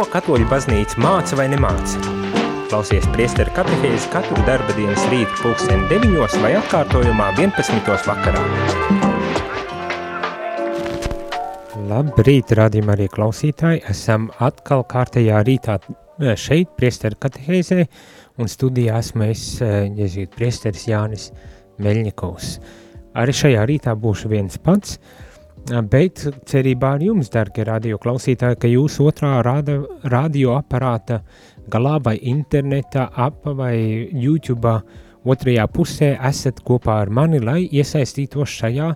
Ko katoļu baznīca māca vai nemāca? Klausies priesteru katehēzi katru darba dienas rītu pulksteni 9 vai atkārtojumā 11. vakarā. Labrīt, rādījumā arī klausītāji. Esam atkal kārtējā rītā eh, šeit, priesteru katehēzē, un studijā esmu es, eh, jezītu priesteris Jānis Meļņikovs. Arī šajā rītā būšu viens pats, Bet cerībā ar jums, darbie radio klausītāji, ka jūs otrā rada, radio aparāta galā vai internetā, ap vai YouTube otrajā pusē esat kopā ar mani, lai iesaistītos šajā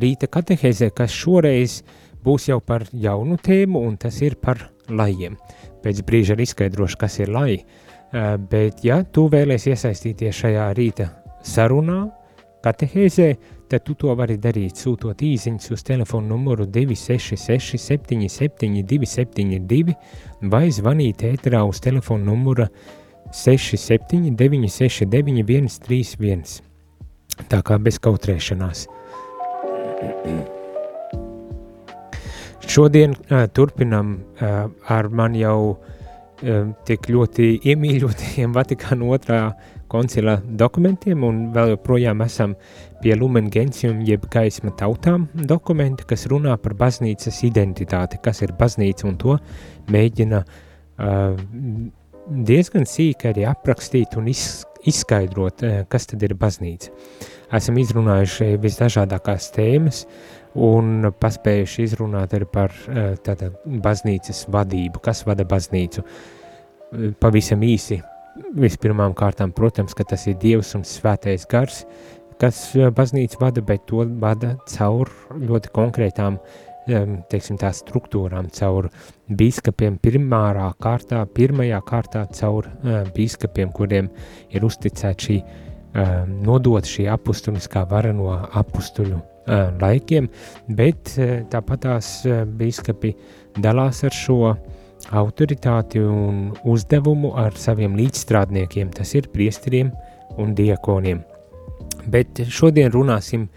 rīta katehēzē, kas šoreiz būs jau par jaunu tēmu, un tas ir par lajiem. Pēc brīža arī izskaidrošu, kas ir laji. Bet, ja tu vēlies iesaistīties šajā rīta sarunā, katehēzē, tad tu to vari darīt sūtot īsiņas uz telefonu numuru 266 77 272 vai zvanīt ēterā uz telefonu numura 67 969 131. Tā kā bez kautrēšanās. Šodien uh, turpinam uh, ar man jau uh, tik ļoti iemīļotajiem Vatikāna otrā koncila dokumentiem, un vēl joprojām esam pie Lumen Gentium, jeb gaisma tautām dokumenta, kas runā par baznīcas identitāti, kas ir baznīca, un to mēģina uh, diezgan sīki arī aprakstīt un iz, izskaidrot, uh, kas tad ir baznīca. Esam izrunājuši visdažādākās tēmas, un paspējuši izrunāt arī par uh, tātad baznīcas vadību, kas vada baznīcu. Pavisam īsi Vispirmām kārtām, protams, ka tas ir Dievs un svētais gars, kas eh, baznīca vada, bet to vada caur ļoti konkrētām teiksim, tā struktūrām, caur bīskapiem primārā kārtā, pirmajā kārtā caur uh, bīskapiem, kuriem ir uzticēta šī uh, nodot šī apustuliskā vara no apustuļu uh, laikiem, bet tāpat tās bīskapi dalās ar šo autoritāti un uzdevumu ar saviem līdzstrādniekiem, tas ir priesteriem un diekoniem. Bet šodien runāsim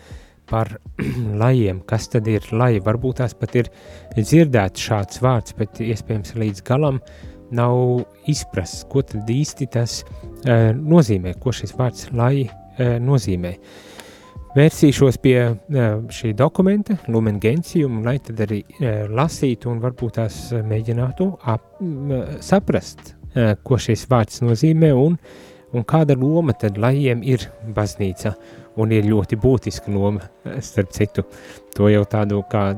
par lajiem, kas tad ir laji. Varbūt tās pat ir dzirdēts šāds vārds, bet iespējams līdz galam nav izprasts, ko tad īsti tas uh, nozīmē, ko šis vārds laji uh, nozīmē. Uh, Vērsīšos pie šī dokumenta, Lumen Gentium, lai tad arī lasītu un varbūt tās mēģinātu ap, saprast, ko šis vārds nozīmē un, un kāda loma tad lajiem ir baznīca. Un ir ļoti būtiska loma, starp citu, to jau tādu kā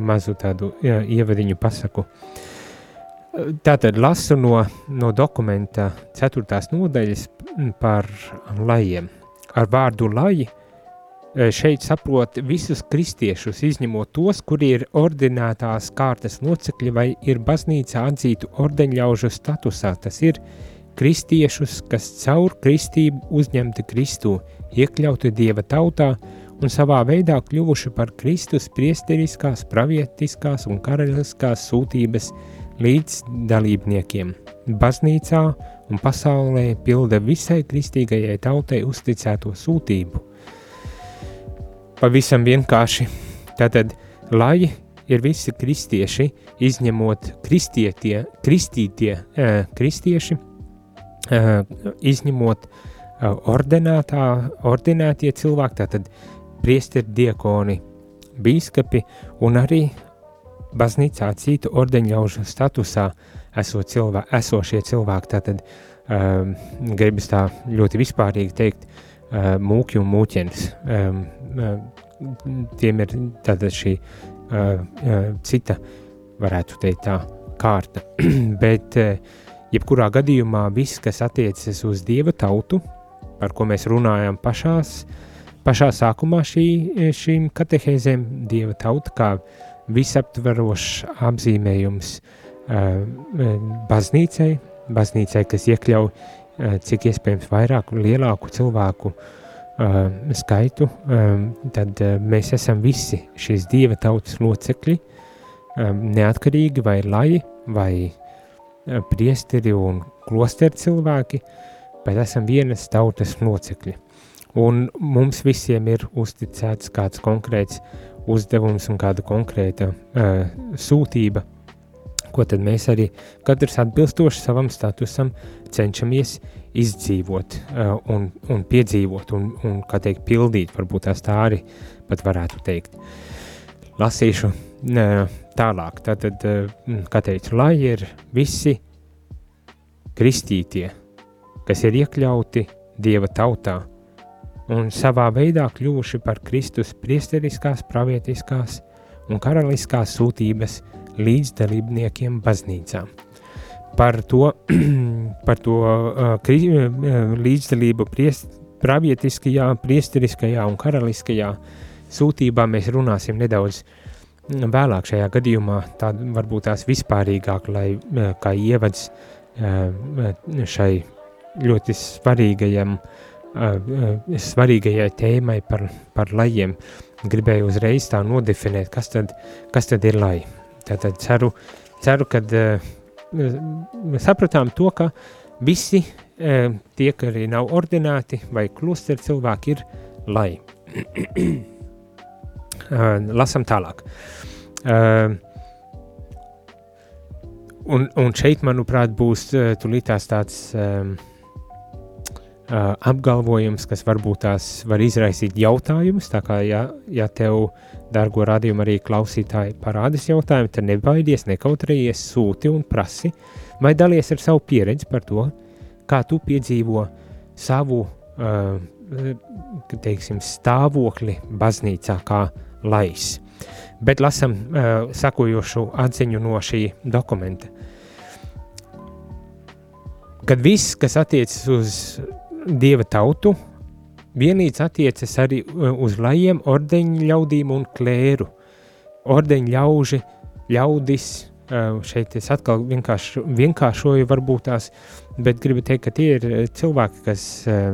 mazu tādu ievadiņu pasaku. Tātad lasu no, no dokumenta ceturtās nodaļas par lajiem. Ar vārdu laji šeit saprot visus kristiešus, izņemot tos, kuri ir ordinētās kārtas locekļi vai ir baznīcā atzītu ordeņļaužu statusā. Tas ir kristiešus, kas caur kristību uzņemti Kristu, iekļauti Dieva tautā un savā veidā kļuvuši par Kristus priesteriskās, pravietiskās un karaliskās sūtības līdz dalībniekiem. Baznīcā un pasaulē pilda visai kristīgajai tautai uzticēto sūtību – Pavisam vienkārši. Tātad, lai ir visi kristieši, izņemot kristietie, kristītie uh, kristieši, izņemot uh, ordinētā, ordinētie cilvēki, tātad priesteri, diekoni, bīskapi un arī baznīcā citu ordeņļaužu statusā eso cilvē, esošie cilvēki, tātad um, gribas tā ļoti vispārīgi teikt, uh, mūki un mūķenis, um, tiem ir tāda šī cita, varētu teikt tā, kārta. Bet jebkurā gadījumā viss, kas attiecas uz Dieva tautu, par ko mēs runājam pašās, pašā sākumā šī, šīm katehēzēm, Dieva tauta kā visaptverošs apzīmējums baznīcai, baznīcai, kas iekļauj cik iespējams vairāk lielāku cilvēku skaitu, tad mēs esam visi šīs dieva tautas locekļi, neatkarīgi vai laji, vai uh, priesteri un klosteri cilvēki, bet esam vienas tautas locekļi. Un mums visiem ir uzticēts kāds konkrēts uzdevums un kāda konkrēta uh, sūtība, ko tad mēs arī katrs atbilstoši savam statusam cenšamies izdzīvot uh, un, un piedzīvot un, un, kā teikt, pildīt, varbūt tās tā arī pat varētu teikt. Lasīšu tālāk, tātad, uh, kā teicu, lai ir visi kristītie, kas ir iekļauti Dieva tautā un savā veidā kļuvuši par Kristus priesteriskās, pravietiskās un karaliskās sūtības līdzdalībniekiem baznīcā. Par to, par to uh, uh, līdzdalību priest, pravietiskajā, priesteriskajā un karaliskajā sūtībā mēs runāsim nedaudz vēlāk šajā gadījumā, tā varbūt tās vispārīgāk, lai uh, kā ievads uh, šai ļoti svarīgajam, uh, svarīgajai tēmai par, par lajiem. Gribēju uzreiz tā nodefinēt, kas tad, kas tad ir lai. Tātad ceru, ceru ka uh, sapratām to, ka visi tie, arī nav ordināti vai klusteri cilvēki, ir lai. lasam tālāk. Un, un šeit, manuprāt, būs tulītās tāds apgalvojums, kas varbūt tās var izraisīt jautājumus, tā kā ja, ja tev Dargo radījumu arī klausītāji parādīs jautājumu, tad nebaidies, nekautrējies, sūti un prasi, vai dalies ar savu pieredzi par to, kā tu piedzīvo savu, uh, teiksim, stāvokli baznīcā kā lais. Bet lasam uh, sakojošu atziņu no šī dokumenta. Kad viss, kas attiecas uz Dieva tautu, vienlīdz attiecas arī uh, uz lajiem, ordeņu ļaudīm un klēru. Ordeņu ļauži, ļaudis, uh, šeit es atkal vienkārši, vienkāršoju varbūt tās, bet gribu teikt, ka tie ir uh, cilvēki, kas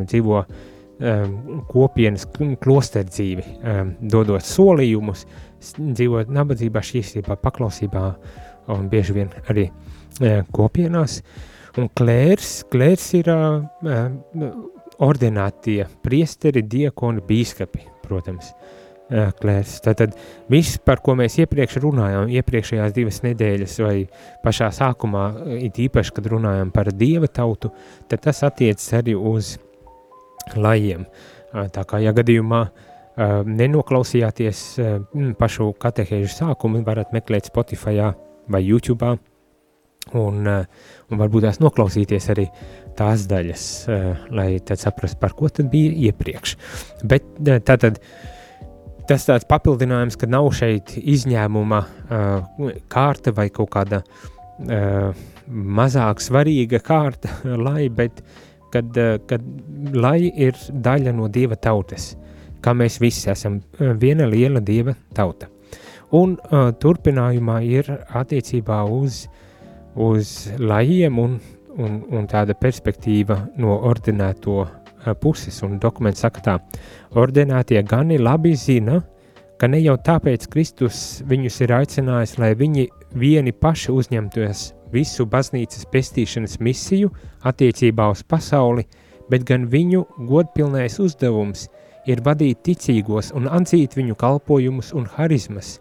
dzīvo kopienas klosteru dzīvi, dodot solījumus, dzīvot nabadzībā, šķīstībā, paklausībā un bieži vien arī kopienās. Un klērs, klērs ir ordinātie priesteri, diekoni, bīskapi, protams, klērs. Tātad viss, par ko mēs iepriekš runājām, iepriekšējās divas nedēļas vai pašā sākumā, it īpaši, kad runājām par dieva tautu, tad tas attiecas arī uz lajiem. Tā kā, ja gadījumā nenoklausījāties pašu katehēžu sākumu, varat meklēt Spotify vai YouTube un, un varbūt tās noklausīties arī tās daļas, lai tad saprastu, par ko tad bija iepriekš. Bet uh, tātad tas tāds papildinājums, ka nav šeit izņēmuma uh, kārta vai kaut kāda uh, mazāk svarīga kārta, lai, bet uh, kad lai ir daļa no Dieva tautas, kā mēs visi esam viena liela Dieva tauta. Un uh, turpinājumā ir attiecībā uz, uz lajiem un un, un tāda perspektīva no ordinēto puses, un dokuments saka tā, ordinētie gani labi zina, ka ne jau tāpēc Kristus viņus ir aicinājis, lai viņi vieni paši uzņemtos visu baznīcas pestīšanas misiju attiecībā uz pasauli, bet gan viņu godpilnais uzdevums ir vadīt ticīgos un atzīt viņu kalpojumus un harizmas,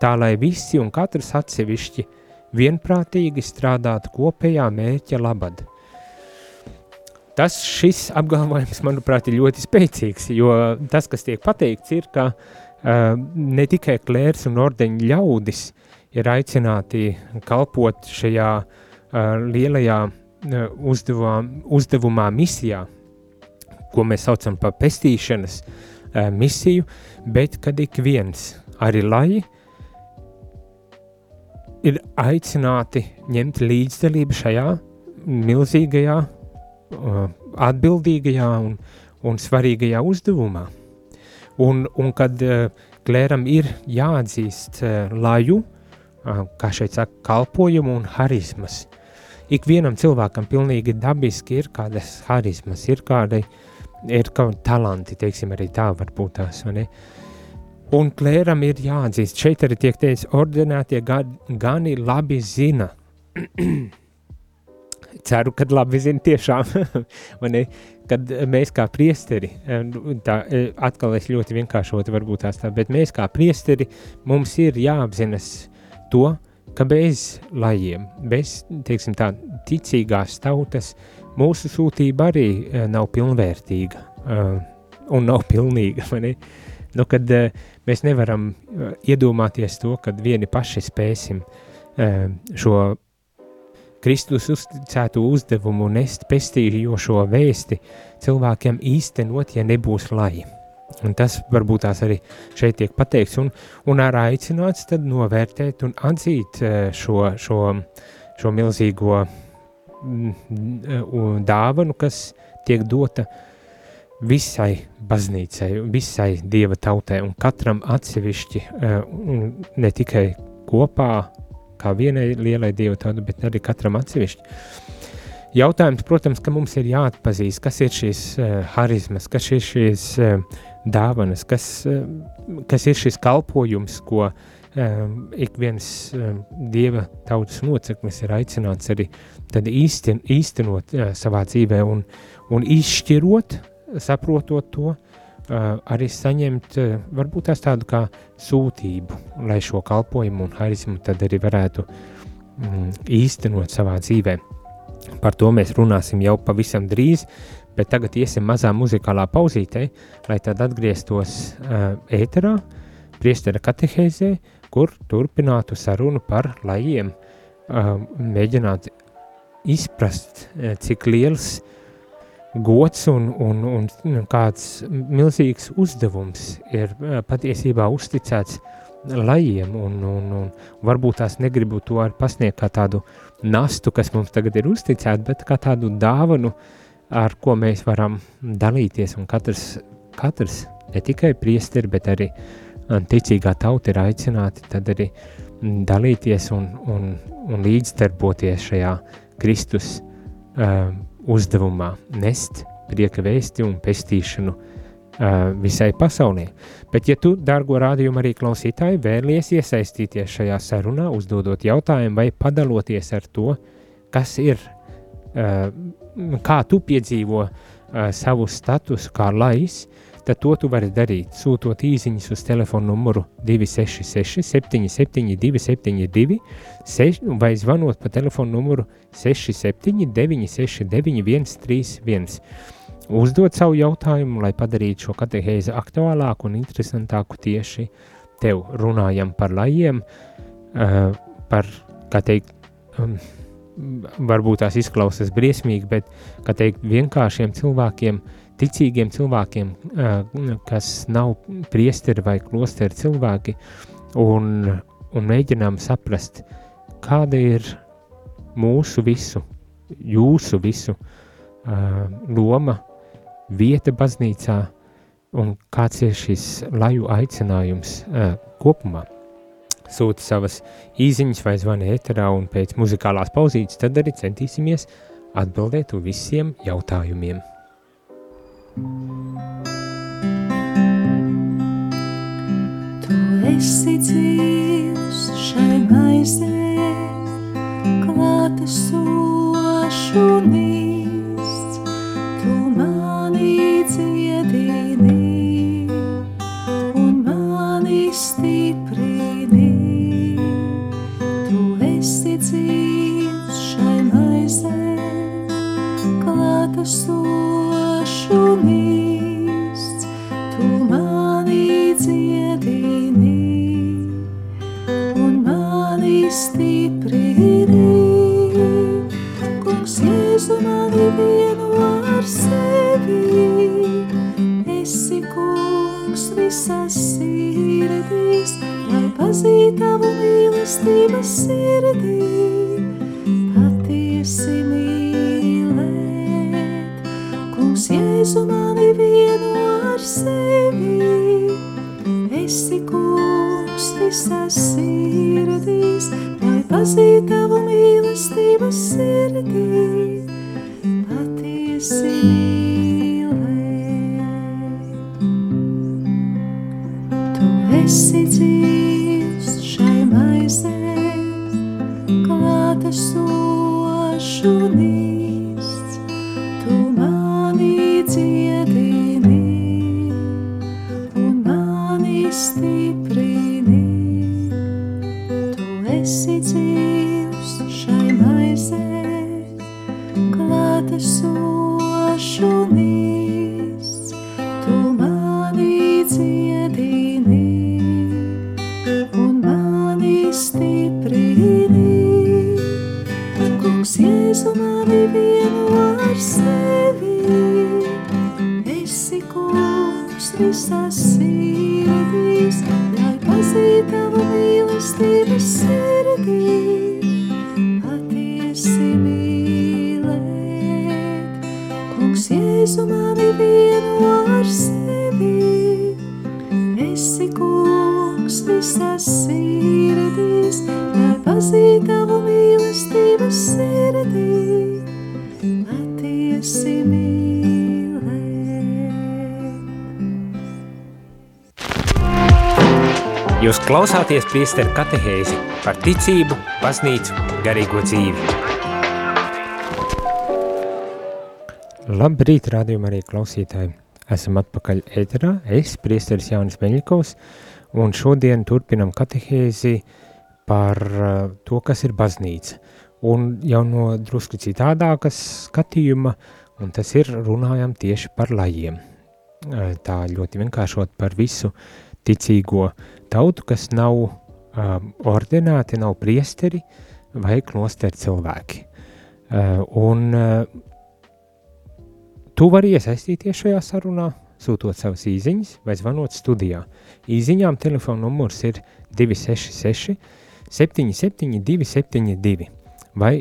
tā lai visi un katrs atsevišķi – vienprātīgi strādāt kopējā mērķa labad. Tas šis apgalvojums, manuprāt, ir ļoti spēcīgs, jo tas, kas tiek pateikts, ir, ka uh, ne tikai klērs un ordeņu ļaudis ir aicināti kalpot šajā uh, lielajā uh, uzdevumā, uzdevumā misijā, ko mēs saucam par pestīšanas misiju, bet kad ik viens, arī lai, ir aicināti ņemt līdzdalību šajā milzīgajā, atbildīgajā un, un svarīgajā uzdevumā. Un, un kad klēram ir jāatzīst uh, laju, uh, kā šeit saka, kalpojumu un harizmas. Ikvienam cilvēkam pilnīgi dabiski ir kādas harizmas, ir kādi, ir kādi talanti, teiksim, arī tā varbūt tās, vai ne? Un klēram ir jāatzīst, šeit arī tiek teikts, ordinētie gani labi zina. Ceru, ka labi zina tiešām, ne, kad mēs kā priesteri, tā atkal es ļoti vienkāršoti varbūt tās tā, bet mēs kā priesteri, mums ir jāapzinas to, ka bez lajiem, bez, teiksim tā, ticīgās tautas, mūsu sūtība arī uh, nav pilnvērtīga uh, un nav pilnīga, vai ne? Nu, kad mēs nevaram iedomāties to, kad vieni paši spēsim šo Kristus uzticētu uzdevumu nest pestījošo vēsti cilvēkiem īstenot, ja nebūs laji. Un tas varbūt tās arī šeit tiek pateikts, un, un arī aicināts tad novērtēt un atzīt eh, šo, šo, šo milzīgo mm, dāvanu, kas tiek dota visai baznīcai, visai dieva tautai, un katram atsevišķi, eh, ne tikai kopā, kā vienai lielai dieva tautai, bet arī katram atsevišķi. Jautājums, protams, ka mums ir jāatpazīst, kas ir šīs uh, harizmas, kas ir šīs uh, dāvanas, kas, eh, kas ir šis kalpojums, ko um, ik viens um, dieva tautas loceklis ir aicināts arī īsten, īstenot uh, savā dzīvē un, un izšķirot, saprotot to, uh, arī saņemt uh, varbūt tās tādu kā sūtību, lai šo kalpojumu un harizmu tad arī varētu um, īstenot savā dzīvē. Par to mēs runāsim jau pavisam drīz, bet tagad iesim mazā muzikālā pauzītē, lai tad atgrieztos uh, ēterā, priestera katehēzē, kur turpinātu sarunu par lajiem, uh, mēģināt izprast, cik liels gods un, un, un kāds milzīgs uzdevums ir uh, patiesībā uzticēts lajiem, un, un, un varbūt tās negribu to arī pasniegt kā tādu nastu, kas mums tagad ir uzticēta, bet kā tādu dāvanu, ar ko mēs varam dalīties, un katrs, katrs ne tikai priesteri, bet arī ticīgā tauta ir aicināti tad arī dalīties un, un, un līdzdarboties šajā Kristus uh, uzdevumā, nest prieka vēsti un pestīšanu uh, visai pasaulē. Bet, ja tu, dārgo rādījumu arī klausītāji, vēlies iesaistīties šajā sarunā, uzdodot jautājumu vai padaloties ar to, kas ir uh, kā tu piedzīvo uh, savu statusu kā lais, tad to tu vari darīt, sūtot īsiņas uz telefonu numuru 266 772 72 6, vai zvanot pa telefonu numuru 679 691 131. Uzdot savu jautājumu, lai padarītu šo katehēzi aktuālāku un interesantāku tieši tev. Runājam par lajiem, uh, par, kā teikt, um, varbūt tās izklausās briesmīgi, bet, kā teikt, vienkāršiem cilvēkiem, ticīgiem cilvēkiem, kas nav priesteri vai klosteri cilvēki, un, un mēģinām saprast, kāda ir mūsu visu, jūsu visu loma, vieta baznīcā, un kāds ir šis laju aicinājums kopumā sūta savas īsiņas vai zvana ēterā, un pēc muzikālās pauzītes tad arī centīsimies atbildēt uz visiem jautājumiem. Tu esi dzīvs šai maizē, klāta sošu nīsts, tu mani dziedini un mani stiprini. dzīvs šai maizē, klāta sošu 祝你。Visās sirdīs, lai pazītavu mīlestības sirdī, patiesi. Jūs klausāties priesteru katehēzi par ticību, baznīcu, garīgo dzīvi. Labrīt, rādījumā arī klausītāji. Esam atpakaļ ēterā, es, priesteris Jānis Meļikovs, un šodien turpinam katehēzi par uh, to, kas ir baznīca. Un jau no drusku citādākas skatījuma, un tas ir runājam tieši par lajiem. Uh, Tā ļoti vienkāršot par visu ticīgo tautu, kas nav um, ordināti, nav priesteri vai klosteri cilvēki. Uh, un uh, tu vari iesaistīties šajā sarunā, sūtot savas īziņas vai zvanot studijā. Īziņām telefona numurs ir 266 77 272 vai,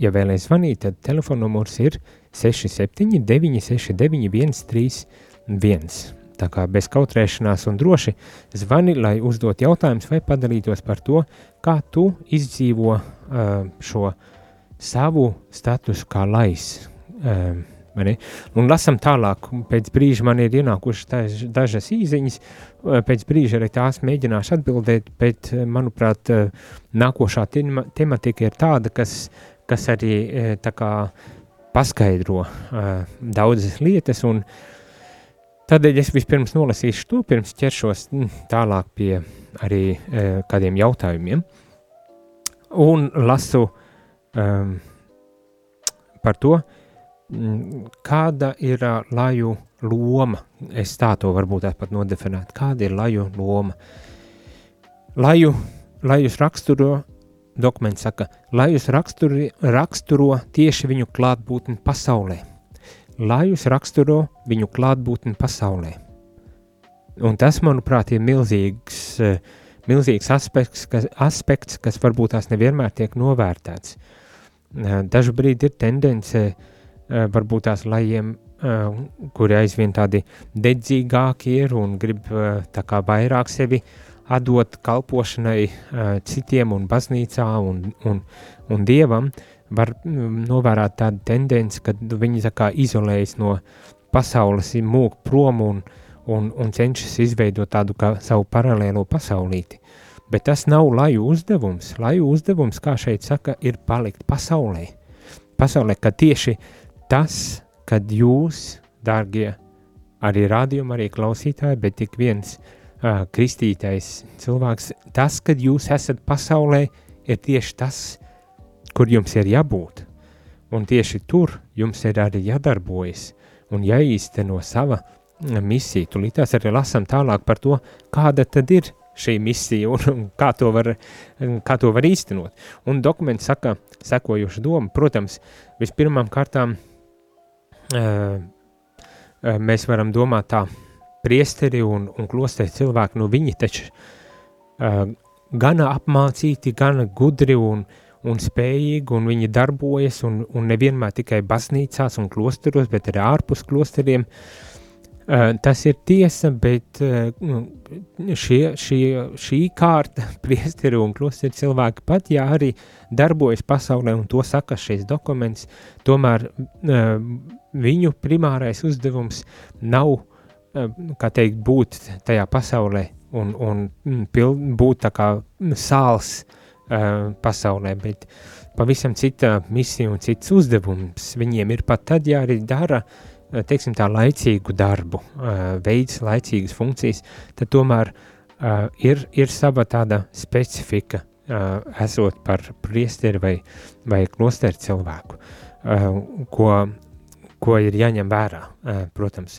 ja vēlēs zvanīt, tad telefona numurs ir 67 969 131. Tā kā bez kautrēšanās un droši zvani, lai uzdot jautājumus vai padalītos par to, kā tu izdzīvo uh, šo savu statusu kā lais. Ne? Un lasam tālāk, pēc brīža man ir ienākušas daž, dažas īziņas, uh, pēc brīža arī tās mēģināšu atbildēt, bet, uh, manuprāt, uh, nākošā tema, tematika ir tāda, kas, kas arī uh, tā kā paskaidro uh, daudzas lietas, un Tādēļ es vispirms nolasīšu to, pirms ķeršos mm, tālāk pie arī kādiem jautājumiem. Un lasu um, par to, mm, kāda ir laju loma. Es tā to varbūt pat nodefinētu. Kāda ir laju loma? Laju, lajus raksturo, dokuments saka, lajus raksturo, raksturo tieši viņu klātbūtni pasaulē lajus raksturo viņu klātbūtni pasaulē. Un tas, manuprāt, ir milzīgs, milzīgs aspekts, kas, aspekts, kas varbūt tās nevienmēr tiek novērtēts. Dažu brīdi ir tendence eh, varbūt tās lajiem, kuri aizvien tādi dedzīgāki ir un grib tā kā vairāk sevi atdot kalpošanai citiem un baznīcā un, un, un dievam, var mm, novērot tādu tendenci, ka viņi tā kā izolējas no pasaules, mūk prom un, un, un cenšas izveidot tādu kā savu paralēlo pasaulīti. Bet tas nav laju uzdevums. Laju uzdevums, kā šeit saka, ir palikt pasaulē. Pasaulē, ka tieši tas, kad jūs, dārgie, arī rādījumi, arī klausītāji, bet tik viens uh, kristītais cilvēks, tas, kad jūs esat pasaulē, ir tieši tas, kur jums ir jābūt. Un tieši tur jums ir arī jādarbojas un jāīsteno sava misija. Tūlīt tās arī lasām tālāk par to, kāda tad ir šī misija un, un kā, to var, kā to var īstenot. Un dokuments saka sekojušu domu. Protams, vispirmām kārtām mēs varam domāt tā, priesteri un, un klosteri cilvēki, nu viņi taču uh, gana apmācīti, gana gudri un, un spējīgi, un viņi darbojas, un, un nevienmēr tikai baznīcās un klosteros, bet arī ārpus klosteriem. Uh, tas ir tiesa, bet uh, šie, šie, šī kārta, priesteri un klosteri cilvēki pat, ja arī darbojas pasaulē, un to saka šis dokuments, tomēr uh, viņu primārais uzdevums nav, kā teikt, būt tajā pasaulē un, un mm, pil, būt tā kā sāls uh, uh, pasaulē, bet pavisam cita misija un cits uzdevums viņiem ir pat tad, ja arī dara, teiksim tā, laicīgu darbu, uh, veids laicīgas funkcijas, tad tomēr uh, ir, ir sava tāda specifika esot par priesteri vai, vai klosteri cilvēku, ko, ko ir jāņem vērā, protams.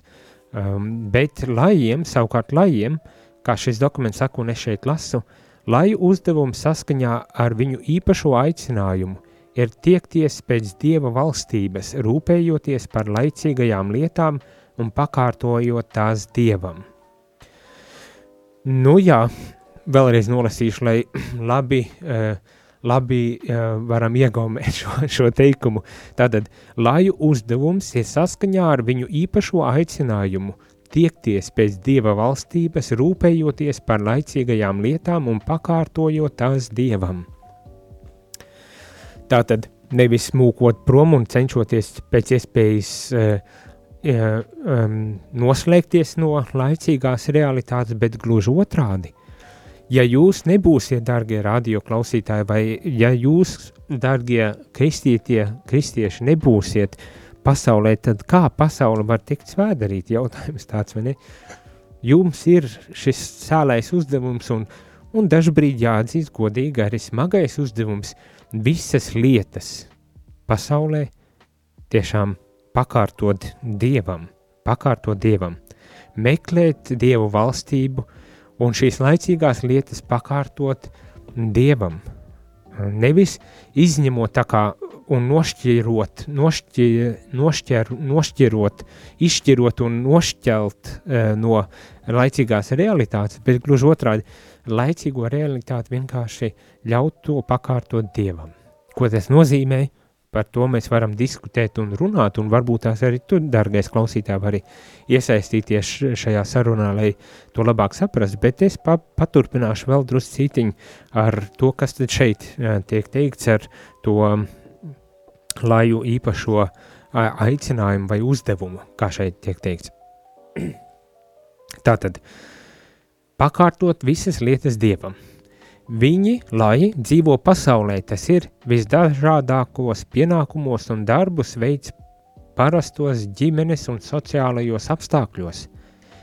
Bet lajiem, savukārt lajiem, kā šis dokuments saka, un es šeit lasu, lai uzdevums saskaņā ar viņu īpašo aicinājumu ir tiekties pēc Dieva valstības, rūpējoties par laicīgajām lietām un pakārtojot tās Dievam. Nu jā, vēlreiz nolasīšu, lai labi, uh, labi uh, varam iegaumēt šo, šo teikumu. Tātad, lai uzdevums ir saskaņā ar viņu īpašo aicinājumu tiekties pēc Dieva valstības, rūpējoties par laicīgajām lietām un pakārtojot tās Dievam. Tātad, nevis mūkot prom un cenšoties pēc iespējas uh, um, noslēgties no laicīgās realitātes, bet gluži otrādi – ja jūs nebūsiet, darbie radioklausītāji, vai ja jūs, darbie kristieši, nebūsiet pasaulē, tad kā pasaule var tikt svētdarīt? Jautājums tāds, vai ne? Jums ir šis sālais uzdevums, un, un dažbrīd jāatzīst godīgi arī smagais uzdevums visas lietas pasaulē tiešām pakārtot Dievam, pakārtot Dievam, meklēt Dievu valstību, uh, un šīs laicīgās lietas pakārtot Dievam. Nevis izņemot tā kā un nošķirot, nošķir, nošķir, nošķirot, izšķirot un nošķelt e, no laicīgās realitātes, bet gluži otrādi, laicīgo realitāti vienkārši ļaut to pakārtot Dievam. Ko tas nozīmē? par to mēs varam diskutēt un runāt, un varbūt tās arī tu, dargais klausītāj, vari iesaistīties šajā sarunā, lai to labāk saprast, bet es pa, paturpināšu vēl druscītiņ ar to, kas tad šeit tiek teikts ar to laju īpašo aicinājumu vai uzdevumu, kā šeit tiek teikts. Tātad, pakārtot visas lietas Dievam – Viņi, lai dzīvo pasaulē, tas ir visdažādākos pienākumos un darbus veids parastos ģimenes un sociālajos apstākļos,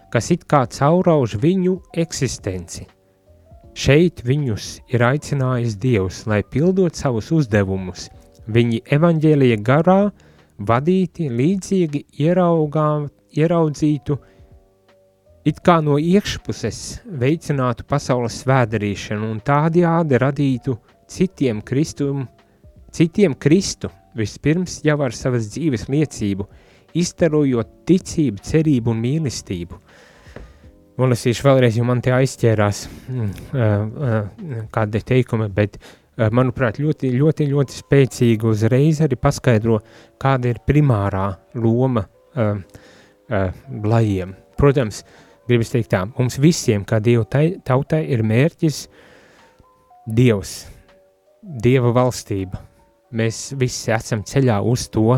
kas it kā caurauž viņu eksistenci. Šeit viņus ir aicinājis Dievs, lai pildot savus uzdevumus, viņi evaņģēlīja garā, vadīti līdzīgi ieraugām, ieraudzītu, it kā no iekšpuses veicinātu pasaules svēdarīšanu un tādējādi radītu citiem, kristum, citiem Kristu, vispirms jau ar savas dzīves liecību, izstarojot ticību, cerību un mīlestību. Nolasīšu vēlreiz, jo man te aizķērās mm, uh, uh, kādi teikumi, bet, uh, manuprāt, ļoti, ļoti, ļoti spēcīgi uzreiz arī paskaidro, kāda ir primārā loma lajiem. Protams, uh, gribas teikt tā, mums visiem, kā Dievu tautai, ir mērķis Dievs, Dieva valstība. Mēs visi esam ceļā uz to,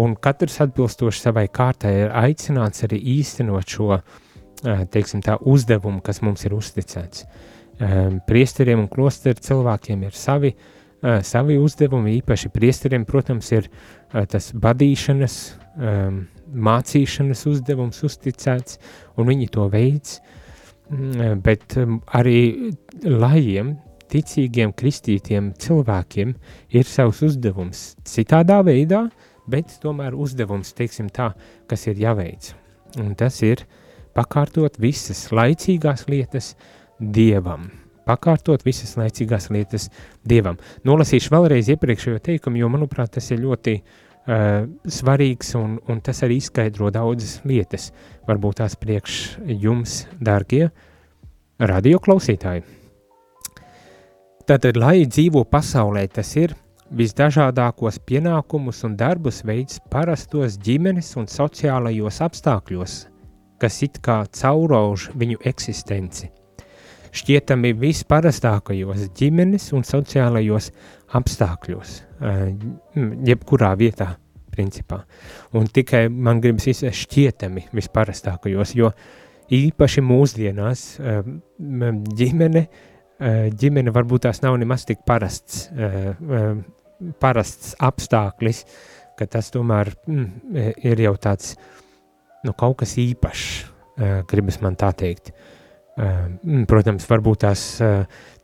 un katrs atbilstoši savai kārtai ir aicināts arī īstenot šo, teiksim tā, uzdevumu, kas mums ir uzticēts. Priesteriem un klosteru cilvēkiem ir savi, savi uzdevumi, īpaši priesteriem, protams, ir tas badīšanas, mācīšanas uzdevums uzticēts, un viņi to veids, mm, bet um, arī lajiem, ticīgiem, kristītiem cilvēkiem ir savs uzdevums citādā veidā, bet tomēr uzdevums, teiksim tā, kas ir jāveic. Un tas ir pakārtot visas laicīgās lietas Dievam. Pakārtot visas laicīgās lietas Dievam. Nolasīšu vēlreiz iepriekšējo teikumu, jo, manuprāt, tas ir ļoti uh, uh, svarīgs, un, un tas arī izskaidro daudzas lietas. Varbūt tās priekš jums, dārgie radioklausītāji. Tātad, lai dzīvo pasaulē, tas ir visdažādākos pienākumus un darbus veids parastos ģimenes un sociālajos apstākļos, kas it kā caurauž viņu eksistenci. Šķietami visparastākajos ģimenes un sociālajos apstākļos, jebkurā vietā, principā. Un tikai man gribas izsēst šķietami visparastākajos, jo īpaši mūsdienās ģimene, ģimene varbūt tās nav nemaz tik parasts, parasts apstāklis, ka tas tomēr mm, ir jau tāds, nu, kaut kas īpašs, gribas man tā teikt. Protams, varbūt tās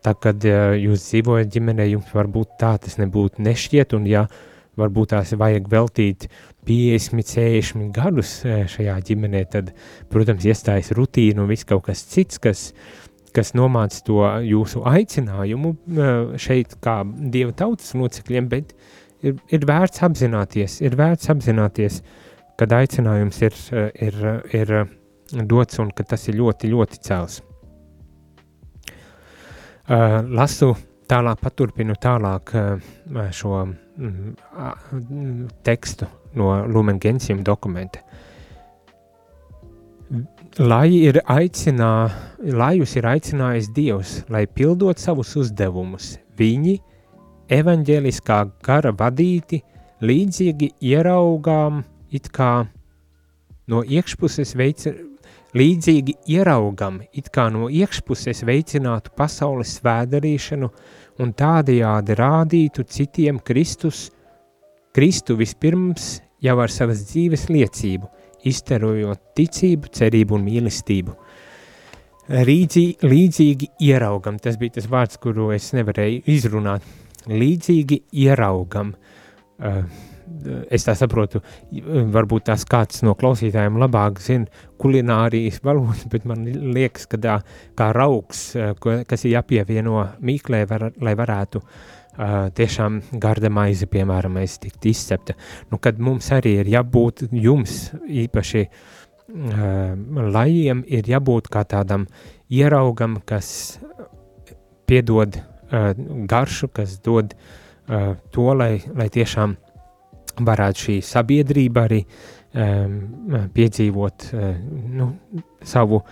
Tā, kad jūs dzīvojat ģimenē, jums varbūt tā tas nebūtu nešķiet, un ja varbūt tās vajag veltīt 50, 60 gadus šajā ģimenē, tad, protams, iestājas rutīna un viss kaut kas cits, kas, kas nomāca to jūsu aicinājumu šeit kā dieva tautas locekļiem, bet ir, ir vērts apzināties, ir vērts apzināties, kad aicinājums ir, ir, ir dots un ka tas ir ļoti, ļoti cēls. Lasu tālāk, paturpinu tālāk šo mm, tekstu no Lumen Gentium dokumenta. Lai ir aicinā, lai jūs ir aicinājis Dievs, lai pildot savus uzdevumus, viņi, evaņģēliskā gara vadīti, līdzīgi ieraugām it kā no iekšpuses veic, līdzīgi ieraugam, it kā no iekšpuses veicinātu pasaules svēdarīšanu un tādējādi rādītu citiem Kristus, Kristu vispirms jau ar savas dzīves liecību, izterojot ticību, cerību un mīlestību. Līdzī, līdzīgi ieraugam, tas bija tas vārds, kuru es nevarēju izrunāt. Līdzīgi ieraugam, uh, es tā saprotu, varbūt tās kāds no klausītājiem labāk zina kulinārijas valodu, bet man liekas, ka tā kā rauks, kas ir jāpievieno mīklē, var, lai varētu uh, tiešām garda maize, piemēram, tikt izcepta. Nu, kad mums arī ir jābūt jums īpaši uh, lajiem, ir jābūt kā tādam ieraugam, kas piedod uh, garšu, kas dod uh, to, lai, lai tiešām varētu šī sabiedrība arī um, piedzīvot uh, nu, savu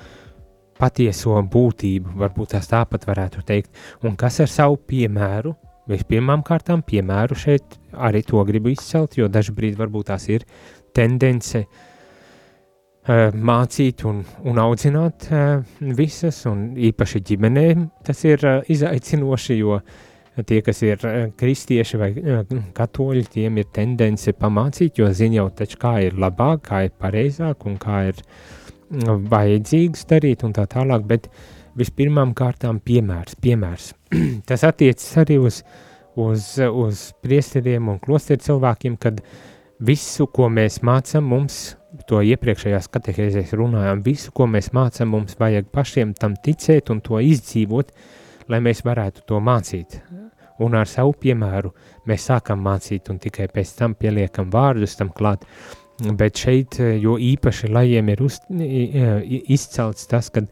patieso būtību, varbūt tās tāpat varētu teikt, un kas ar savu piemēru, vispirmām kārtām piemēru šeit arī to gribu izcelt, jo dažbrīd varbūt tās ir tendence uh, mācīt un, un audzināt uh, visas, un īpaši ģimenēm tas ir izaicinoši, jo tie, kas ir eh, kristieši vai eh, katoļi, tiem ir tendence pamācīt, jo zina jau taču, kā ir labāk, kā ir pareizāk un kā ir mm, vajadzīgs darīt un tā tālāk, bet vispirmām kārtām piemērs, piemērs. Tas attiecas arī uz, uz, uz priesteriem un klosteru cilvēkiem, kad visu, ko mēs mācam, mums to iepriekšējās katehēzēs runājām, visu, ko mēs mācam, mums vajag pašiem tam ticēt un to izdzīvot, lai mēs varētu to mācīt un ar savu piemēru mēs sākam mācīt un tikai pēc tam pieliekam vārdus tam klāt. Bet šeit, jo īpaši lajiem ir uz, izcelts tas, ka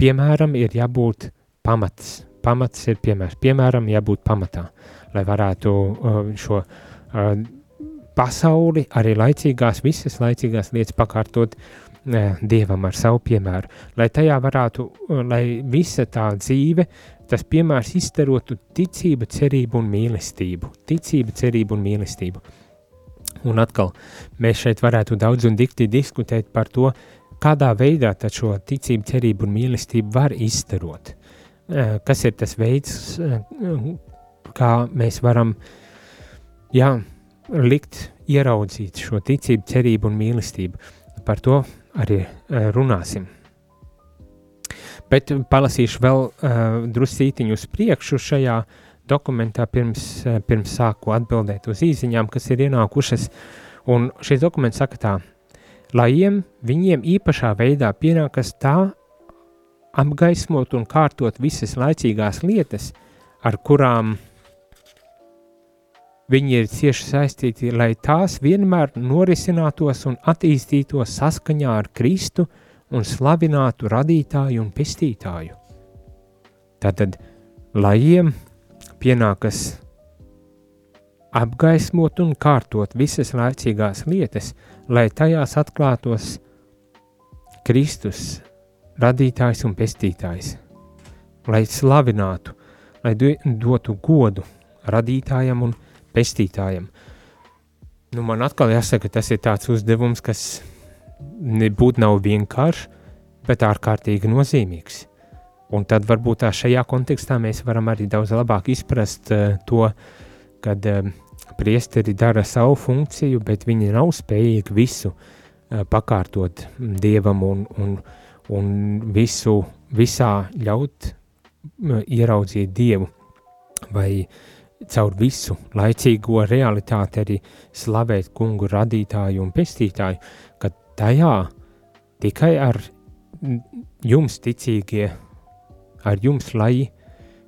piemēram ir jābūt pamats. Pamats ir piemērs. Piemēram, jābūt pamatā, lai varētu šo pasauli, arī laicīgās, visas laicīgās lietas pakārtot Dievam ar savu piemēru, lai tajā varētu, lai visa tā dzīve tas piemērs izstarotu ticību, cerību un mīlestību. Ticība, cerība un mīlestība. Un atkal, mēs šeit varētu daudz un dikti diskutēt par to, kādā veidā šo ticību, cerību un mīlestību var izstarot. Kas ir tas veids, kā mēs varam jā, likt, ieraudzīt šo ticību, cerību un mīlestību. Par to arī runāsim. Bet palasīšu vēl uh, drusītiņu uz priekšu šajā dokumentā, pirms, uh, pirms sāku atbildēt uz īsiņām, kas ir ienākušas. Un šis dokuments saka tā, lai viņiem īpašā veidā pienākas tā apgaismot un kārtot visas laicīgās lietas, ar kurām viņi ir cieši saistīti, lai tās vienmēr norisinātos un attīstītos saskaņā ar Kristu, uh, un slavinātu radītāju un pestītāju. Tātad, lajiem pienākas apgaismot un kārtot visas laicīgās lietas, lai tajās atklātos Kristus, radītājs un pestītājs, lai slavinātu, lai dotu godu radītājam un pestītājam. Nu, man atkal jāsaka, tas ir tāds uzdevums, kas nebūtu nav vienkāršs, bet ārkārtīgi nozīmīgs. Un tad varbūt tā šajā kontekstā mēs varam arī daudz labāk izprast uh, to, kad uh, priesteri dara savu funkciju, bet viņi nav spējīgi visu uh, pakārtot dievam un, un, un visu visā ļaut ieraudzīt Dievu, vai caur visu laicīgo realitāti arī slavēt kungu radītāju un pestītāju, ka tajā tikai ar jums ticīgie, ar jums lai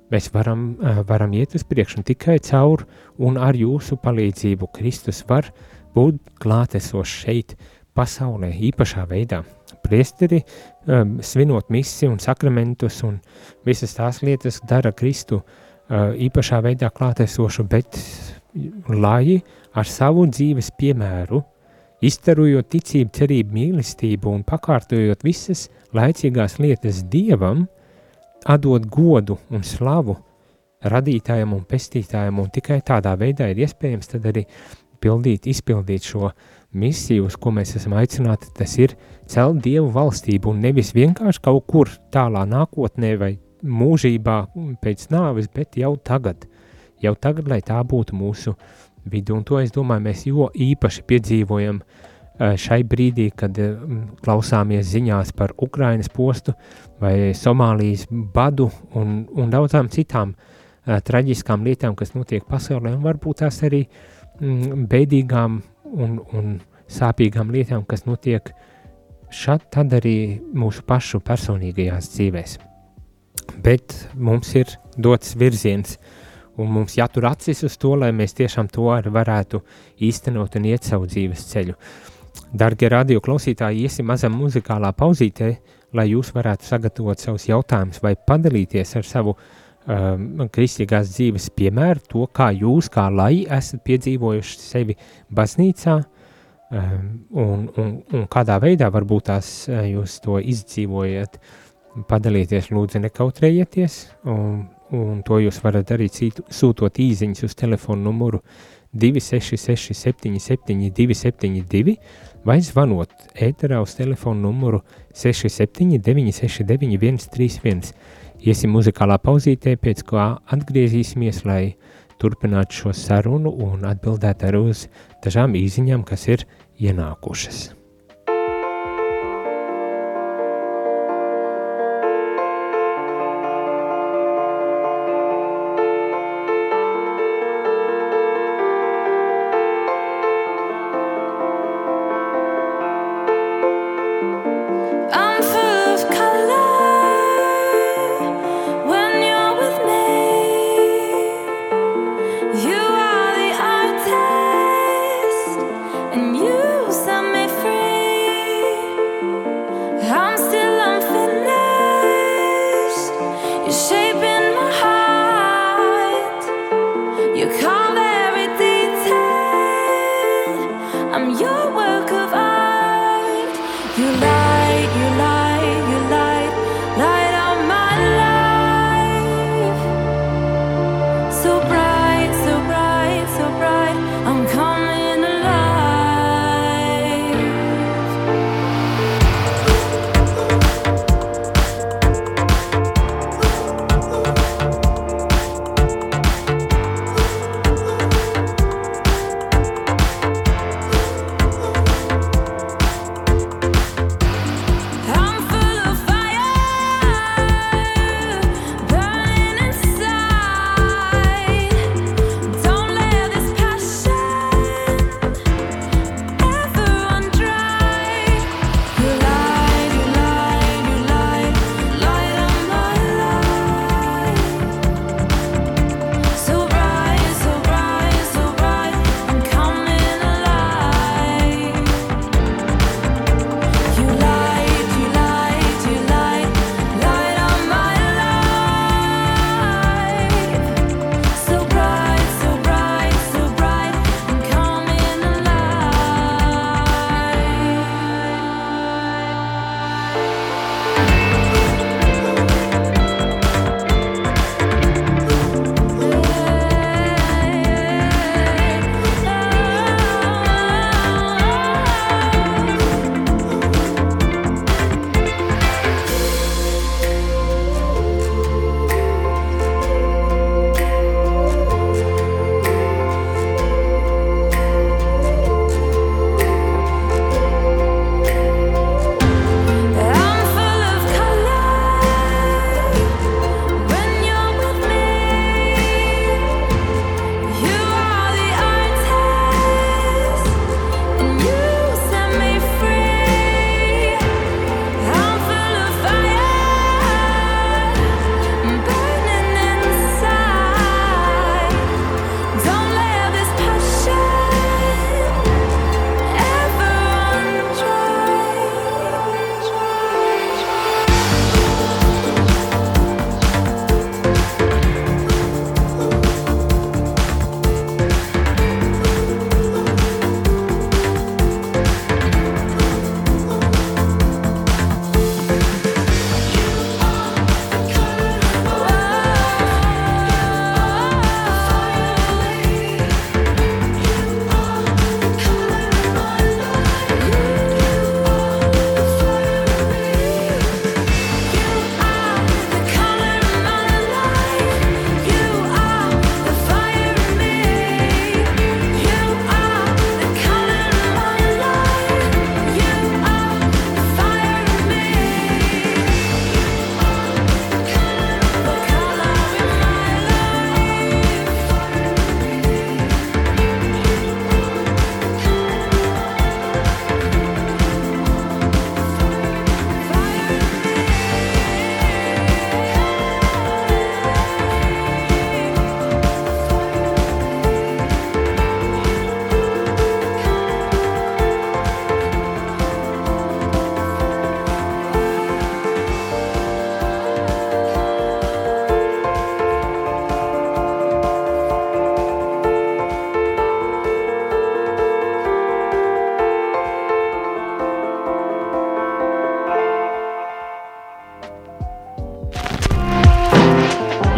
mēs varam, varam iet uz priekšu tikai caur un ar jūsu palīdzību Kristus var būt klātesošs šeit pasaulē īpašā veidā. Priesteri um, svinot misi un sakramentus un visas tās lietas dara Kristu uh, īpašā veidā klātesošu, bet lai ar savu dzīves piemēru, iztarojot ticību, cerību, mīlestību un pakārtojot visas laicīgās lietas Dievam, atdot godu un slavu radītājam un pestītājam, un tikai tādā veidā ir iespējams tad arī pildīt, izpildīt šo misiju, uz ko mēs esam aicināti, tas ir celt Dievu valstību un nevis vienkārši kaut kur tālā nākotnē vai mūžībā pēc nāves, bet jau tagad, jau tagad, lai tā būtu mūsu vidu, un to es domāju, mēs jo īpaši piedzīvojam šai brīdī, kad klausāmies ziņās par Ukrainas postu vai Somālijas badu un, un daudzām citām traģiskām lietām, kas notiek pasaulē, un varbūt tās arī uh, beidīgām un, un sāpīgām lietām, kas notiek šad, tad arī mūsu pašu personīgajās dzīvēs. Bet mums ir dots virziens, un mums jātur acis uz to, lai mēs tiešām to arī varētu īstenot un iet savu dzīves ceļu. Darbie radio klausītāji, iesim mazam muzikālā pauzītē, lai jūs varētu sagatavot savus jautājumus vai padalīties ar savu um, kristīgās dzīves piemēru, to, kā jūs, kā lai esat piedzīvojuši sevi baznīcā, um, un, un, un kādā veidā varbūt tās uh, jūs to izdzīvojat, padalieties, lūdzu, nekautrējieties, un, un to jūs varat darīt sūtot īziņas uz telefonu numuru 266 77 272 vai zvanot ēterā uz telefonu numuru 67 969 131. Iesim muzikālā pauzītē, pēc kā atgriezīsimies, lai turpinātu šo sarunu un atbildētu arī uz dažām īziņām, kas ir ienākušas.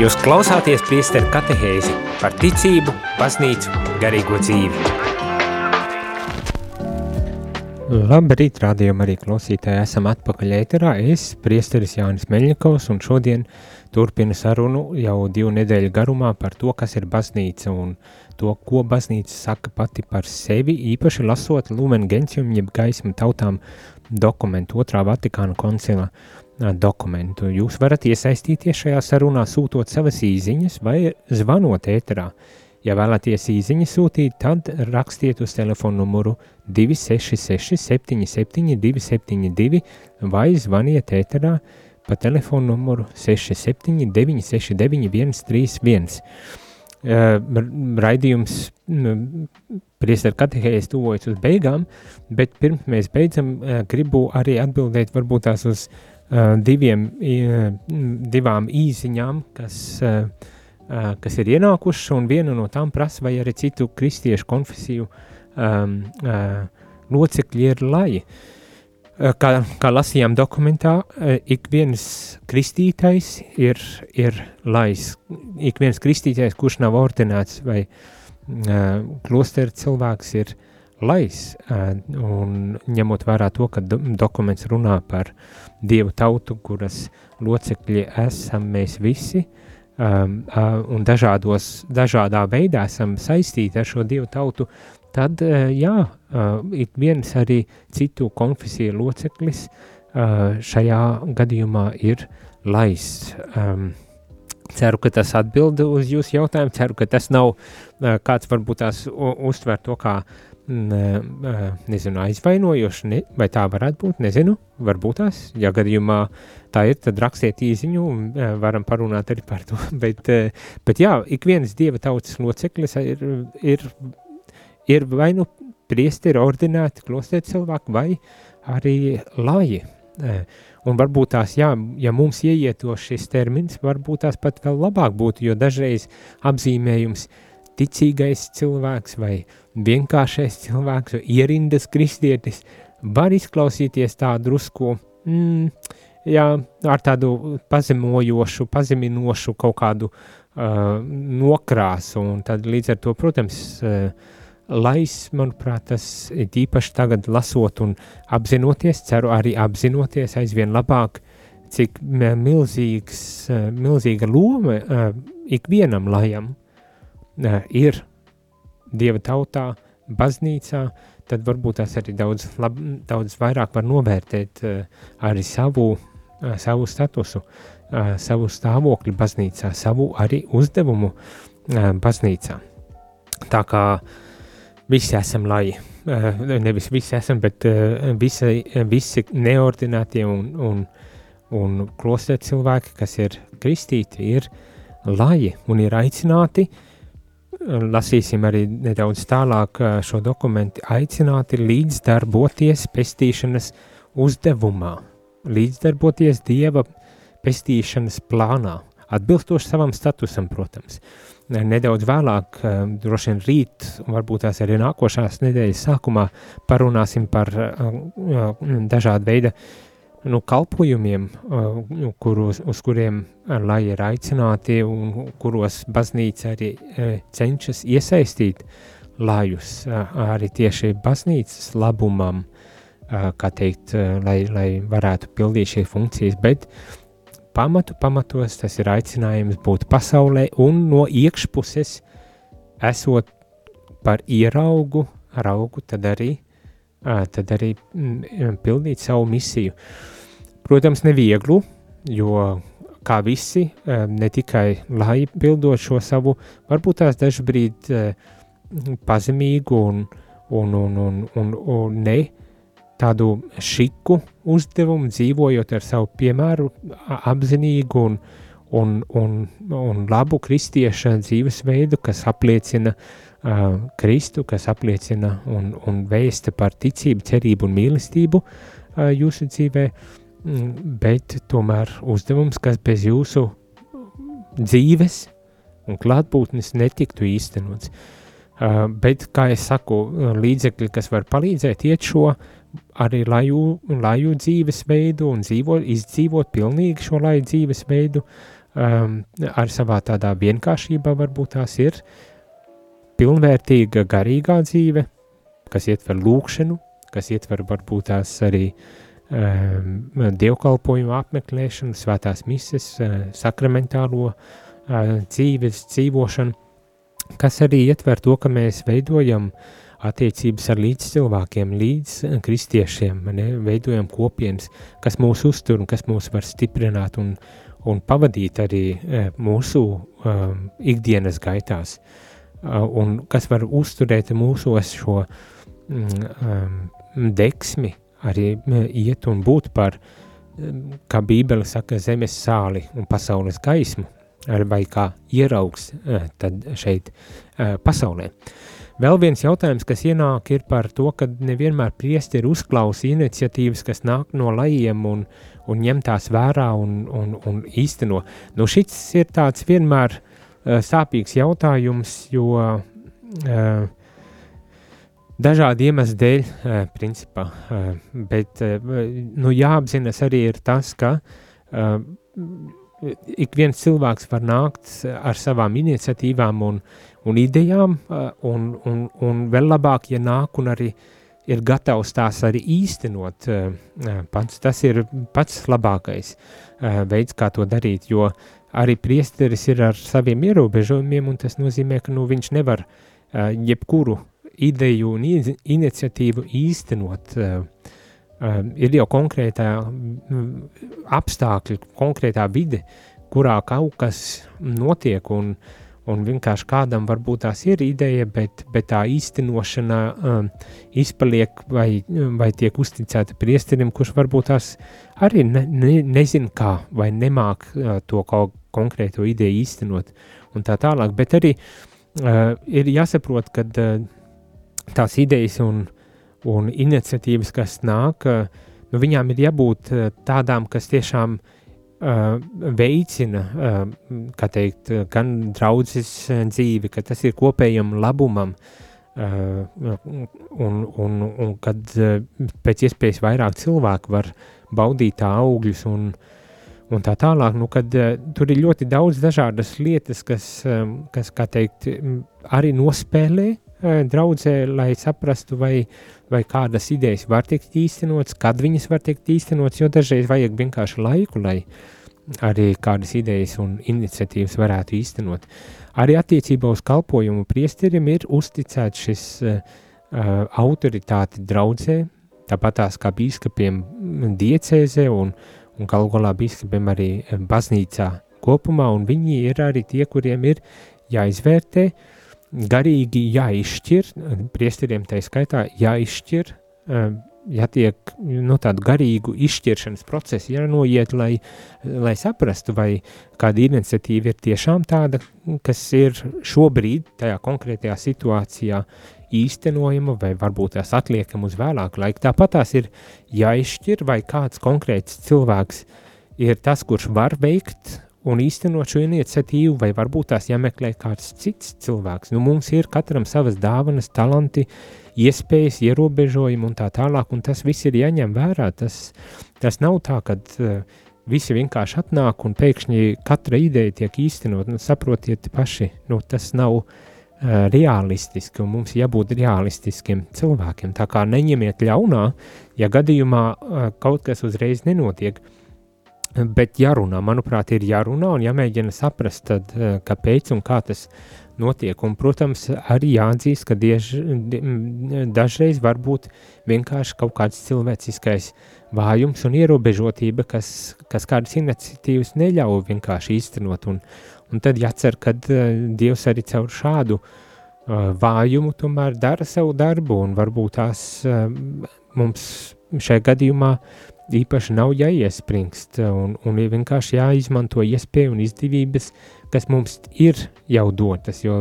Jūs klausāties priesteru katehēzi par ticību, baznīcu, garīgo dzīvi. Labrīt, rādījumā arī klausītāji esam atpakaļ ēterā. Es, priesteris Jānis Meļņikovs, un šodien turpinu sarunu jau divu nedēļu garumā par to, kas ir baznīca un to, ko baznīca saka pati par sevi, īpaši lasot Lumen Gentium, jeb gaismu tautām dokumentu otrā Vatikāna koncila dokumentu. Jūs varat iesaistīties šajā sarunā, sūtot savas īsiņas vai zvanot ēterā. Ja vēlaties īsiņu sūtīt, tad rakstiet uz telefonu numuru 266 77 272 vai zvaniet ēterā pa telefonu numuru 67 969 131. Uh, raidījums priesteru katehējas tuvojas uz beigām, bet pirms mēs beidzam, gribu arī atbildēt varbūt tās uz uh, diviem, divām īsiņām, kas, eh, eh, kas ir ienākušas, un viena no tām prasa, vai arī citu kristiešu konfesiju um, locekļi ir laji. Kā, kā lasījām dokumentā, ik viens kristītais ir, ir lais. Ik viens kristītais, kurš nav ordinēts vai uh, klostera cilvēks, ir lais. Uh, un ņemot vērā to, ka do, dokuments runā par uh, dievu tautu, kuras locekļi esam mēs visi, um, uh, un dažādos, dažādā veidā esam saistīti ar šo dievu tautu, tad, uh, jā, uh, ik viens arī citu konfesiju loceklis uh, šajā gadījumā ir laists. Um, Ceru, ka tas atbild uz jūsu jautājumu. Ceru, ka tas nav uh, kāds varbūt tās uztver to kā nezinu, aizvainojoši, ne, vai tā varētu būt, nezinu, varbūt tās, ja gadījumā tā ir, tad rakstiet īziņu, varam parunāt arī par to, bet, bet jā, ik viens dieva tautas loceklis ir, ir, ir vai nu priesteri ordinēti klostēt cilvēku, vai arī laji, un varbūt tās, jā, ja mums ieieto šis termins, varbūt tās pat vēl labāk būtu, jo dažreiz apzīmējums ticīgais cilvēks vai uh, vienkāršais cilvēks vai ierindas kristietis var izklausīties tā drusku, mm, jā, ar tādu pazemojošu, pazeminošu kaut kādu uh, nokrāsu, un tad līdz ar to, protams, uh, lais, manuprāt, tas ir īpaši tagad lasot un apzinoties, ceru arī apzinoties aizvien labāk, cik milzīgs, milzīga loma ikvienam lajam ir dieva tautā, baznīcā, tad varbūt tas arī daudz, lab, daudz vairāk var novērtēt uh, arī savu, uh, savu statusu, uh, savu stāvokli baznīcā, savu arī uzdevumu baznīcā. Tā kā visi esam laji, uh, nevis visi esam, bet visi, visi neordinātie un, un, un klostē cilvēki, kas ir kristīti, ir laji un ir aicināti uh, lasīsim arī nedaudz tālāk šo dokumentu, aicināti līdzdarboties pestīšanas uzdevumā, līdzdarboties Dieva pestīšanas plānā, atbilstoši savam statusam, protams. Nedaudz vēlāk, droši vien rīt, varbūt tās arī nākošās nedēļas sākumā, parunāsim par dažādu veidu nu, kalpojumiem, nu, kuros, uz kuriem lai ir aicināti un kuros baznīca arī cenšas iesaistīt lājus arī tieši baznīcas labumam, kā teikt, lai, lai varētu pildīt šīs funkcijas, bet pamatu pamatos tas ir aicinājums būt pasaulē un no iekšpuses esot par ieraugu, raugu, tad arī uh, tad arī mm, pildīt savu misiju. Protams, nevieglu, jo kā visi, ne tikai lai pildot šo savu, varbūt tās dažbrīd pazemīgu un, un, un, un, un, un ne tādu šiku uzdevumu, dzīvojot ar savu piemēru, apzinīgu un, un, un, un labu kristieša dzīvesveidu, kas apliecina uh, uh, Kristu, kas apliecina un, un vēsta par ticību, cerību un mīlestību uh, jūsu dzīvē, mm, bet tomēr uzdevums, kas bez jūsu dzīves un klātbūtnes netiktu īstenots. Uh, bet, kā es saku, līdzekļi, kas var palīdzēt iet šo arī laju, laju dzīvesveidu un dzīvo, izdzīvot pilnīgi šo laju dzīvesveidu, um, ar savā tādā vienkāršībā varbūt tās ir pilnvērtīga garīgā dzīve, kas ietver lūkšanu, kas ietver varbūt tās arī um, dievkalpojumu apmeklēšanu, svētās mises, uh, sakramentālo uh, dzīves dzīvošanu, kas arī ietver to, ka mēs veidojam attiecības ar līdz cilvēkiem, līdz kristiešiem, ne, veidojam kopienas, kas mūs uztur un kas mūs var stiprināt un, un pavadīt arī mūsu um, ikdienas gaitās, uh, un kas var uzturēt mūsos šo um, deksmi, arī iet un būt par, kā Bībele saka, zemes sāli un pasaules gaismu, vai kā ieraugs tad šeit pasaulē. Vēl viens jautājums, kas ienāk, ir par to, ka nevienmēr priesteri uzklausa iniciatīvas, kas nāk no lajiem un, un ņem tās vērā un, un, un īsteno. Nu, šis ir tāds vienmēr uh, sāpīgs jautājums, jo uh, dažādu iemeslu dēļ, uh, principā, uh, bet uh, nu, jāapzinas arī tas, ka uh, ik viens cilvēks var nākt ar savām iniciatīvām un, un idejām, uh, un, un, un vēl labāk, ja nāk un arī uh, ir gatavs tās arī īstenot eh, eh, pats. Tas ir pats labākais eh, veids, kā to darīt, jo arī priesteris ir ar saviem ierobežojumiem, un tas nozīmē, ka nu, viņš nevar jebkuru ideju un iniciatīvu īstenot. Ir jau konkrētā apstākļi, konkrētā vide, kurā kaut kas notiek, un uh, un vienkārši kādam varbūt tās ir ideja, bet, bet tā īstenošana um, izpaliek vai, vai tiek uzticēta priesterim, kurš varbūt tās arī ne, ne, nezin kā vai nemāk uh, to kaut konkrēto ideju īstenot un tā tālāk, bet arī uh, ir jāsaprot, ka uh, tās idejas un, un iniciatīvas, kas nāk, uh, nu viņām ir jābūt uh, tādām, kas tiešām uh, veicina, teikt, gan draudzes dzīvi, ka tas ir kopējam labumam, un, un, un kad pēc iespējas vairāk cilvēku var baudīt tā augļus un, un tā tālāk, nu, kad tur ir ļoti daudz dažādas lietas, kas, kas teikt, arī nospēlē draudzē, lai saprastu, vai, vai kādas idejas var tikt īstenots, kad viņas var tikt īstenots, jo dažreiz vajag vienkārši laiku, lai arī kādas idejas un iniciatīvas varētu īstenot. Arī attiecībā uz kalpojumu priesterim ir uzticēts šis uh, autoritāte draudzē, tāpat tās kā bīskapiem diecēzē un, un galu galā bīskapiem arī baznīcā kopumā, un viņi ir arī tie, kuriem ir jāizvērtē, garīgi jāizšķir, priesteriem tai skaitā jāizšķir, uh, ja tiek nu, tādu garīgu izšķiršanas procesu jānoiet, lai, lai saprastu, vai kāda iniciatīva ir tiešām tāda, kas ir šobrīd tajā konkrētajā situācijā īstenojama, vai varbūt tās atliekam uz vēlāku laiku. Tāpat tās ir jāizšķir, vai kāds konkrēts cilvēks ir tas, kurš var veikt un īstenot šo iniciatīvu, vai varbūt tās jāmeklē kāds cits cilvēks. Nu, mums ir katram savas dāvanas, talanti, iespējas, ierobežojumi un tā tālāk, un tas viss ir jāņem vērā. Tas, tas nav tā, ka uh, visi vienkārši atnāk un pēkšņi katra ideja tiek īstenot. Nu, saprotiet paši, nu, tas nav uh, realistiski, un mums jābūt realistiskiem cilvēkiem. Tā kā neņemiet ļaunā, ja gadījumā uh, kaut kas uzreiz nenotiek, uh, Bet jārunā, manuprāt, ir jārunā un jāmēģina saprast, tad, eh, kāpēc un kā tas notiek. Un, protams, arī jāatzīst, ka diež, dažreiz var būt vienkārši kaut kāds cilvēciskais vājums un ierobežotība, kas, kas kādas iniciatīvas neļauj vienkārši īstenot. Un, un tad jācer, ka uh, Dievs arī caur šādu uh, vājumu tomēr dara savu darbu un varbūt tās uh, mums šajā gadījumā īpaši nav jāiespringst un, un vienkārši jāizmanto iespēju un izdevības, kas mums ir jau dotas, jo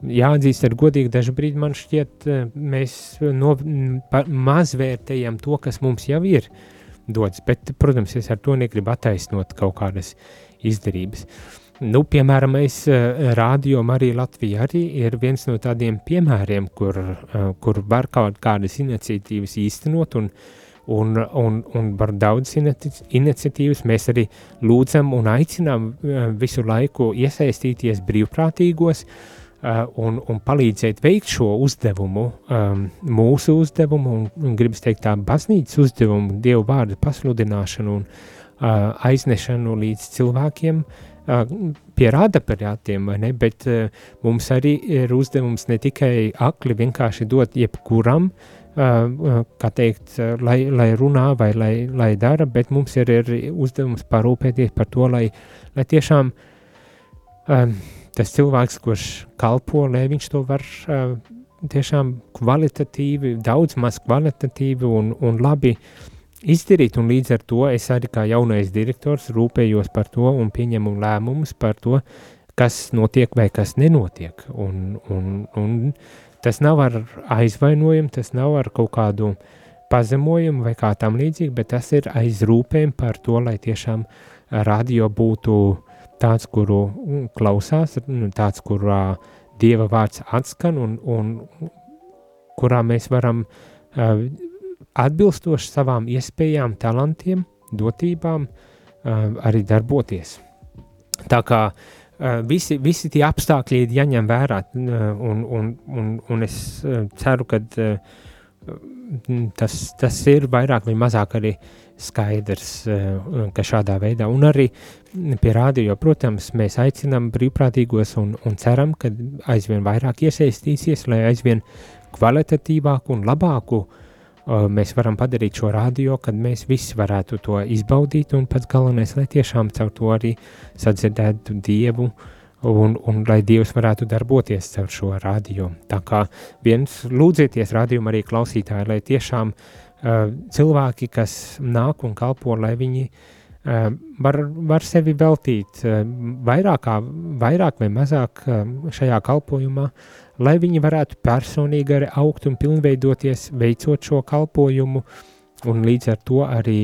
jāatzīst ar godīgi dažu brīdi man šķiet, mēs no, mazvērtējam to, kas mums jau ir dots, bet, protams, es ar to negribu attaisnot kaut kādas izdarības. Nu, piemēram, es rādio arī Latvija arī ir viens no tādiem piemēriem, kur, kur var kaut kādas iniciatīvas īstenot un uh, un, un, un var daudz iniciatīvas. Mēs arī lūdzam un aicinām visu laiku iesaistīties brīvprātīgos uh, un, un palīdzēt veikt šo uzdevumu, um, mūsu uzdevumu, un, gribas teikt tā baznīcas uzdevumu, Dievu vārdu pasludināšanu un uh, aiznešanu līdz cilvēkiem, pie radaparātiem, vai ne, bet uh, mums arī ir uzdevums ne tikai akli vienkārši dot jebkuram, uh, kā teikt, lai, lai runā vai lai, lai dara, bet mums ir, ir uzdevums parūpēties par to, lai, lai tiešām um, tas cilvēks, kurš kalpo, lai viņš to var uh, tiešām kvalitatīvi, daudz maz kvalitatīvi un, un labi izdarīt, un līdz ar to es arī kā jaunais direktors rūpējos par to un pieņemu lēmumus par to, kas notiek vai kas nenotiek, un, un, un Tas nav ar aizvainojumu, tas nav ar kaut kādu pazemojumu vai kā tam līdzīgi, bet tas ir aizrūpēm par to, lai tiešām radio būtu tāds, kuru klausās, nu, tāds, kurā Dieva vārds atskan un, un kurā mēs varam atbilstoši savām iespējām, talantiem, dotībām arī darboties. Tā kā uh, visi, visi tie apstākļi ir jāņem vērā, eh, un, un, un, un es eh, ceru, ka tas, tas ir vairāk vai mazāk arī skaidrs, ka šādā veidā, un arī pie rādio, protams, mēs aicinām brīvprātīgos un, un ceram, ka aizvien vairāk iesaistīsies, lai aizvien kvalitatīvāku un labāku uh, mēs varam padarīt šo radio, kad mēs visi varētu to izbaudīt, un pats galvenais, lai tiešām caur to arī sadzirdētu Dievu, un, un lai Dievs varētu darboties caur šo radio. Tā kā viens lūdzieties radījuma arī klausītāji, lai tiešām uh, cilvēki, kas nāk un kalpo, lai viņi uh, var, var sevi veltīt uh, vairāk, vairāk vai mazāk uh, šajā kalpojumā, uh, lai viņi varētu personīgi arī augt un pilnveidoties, veicot šo kalpojumu, un līdz ar to arī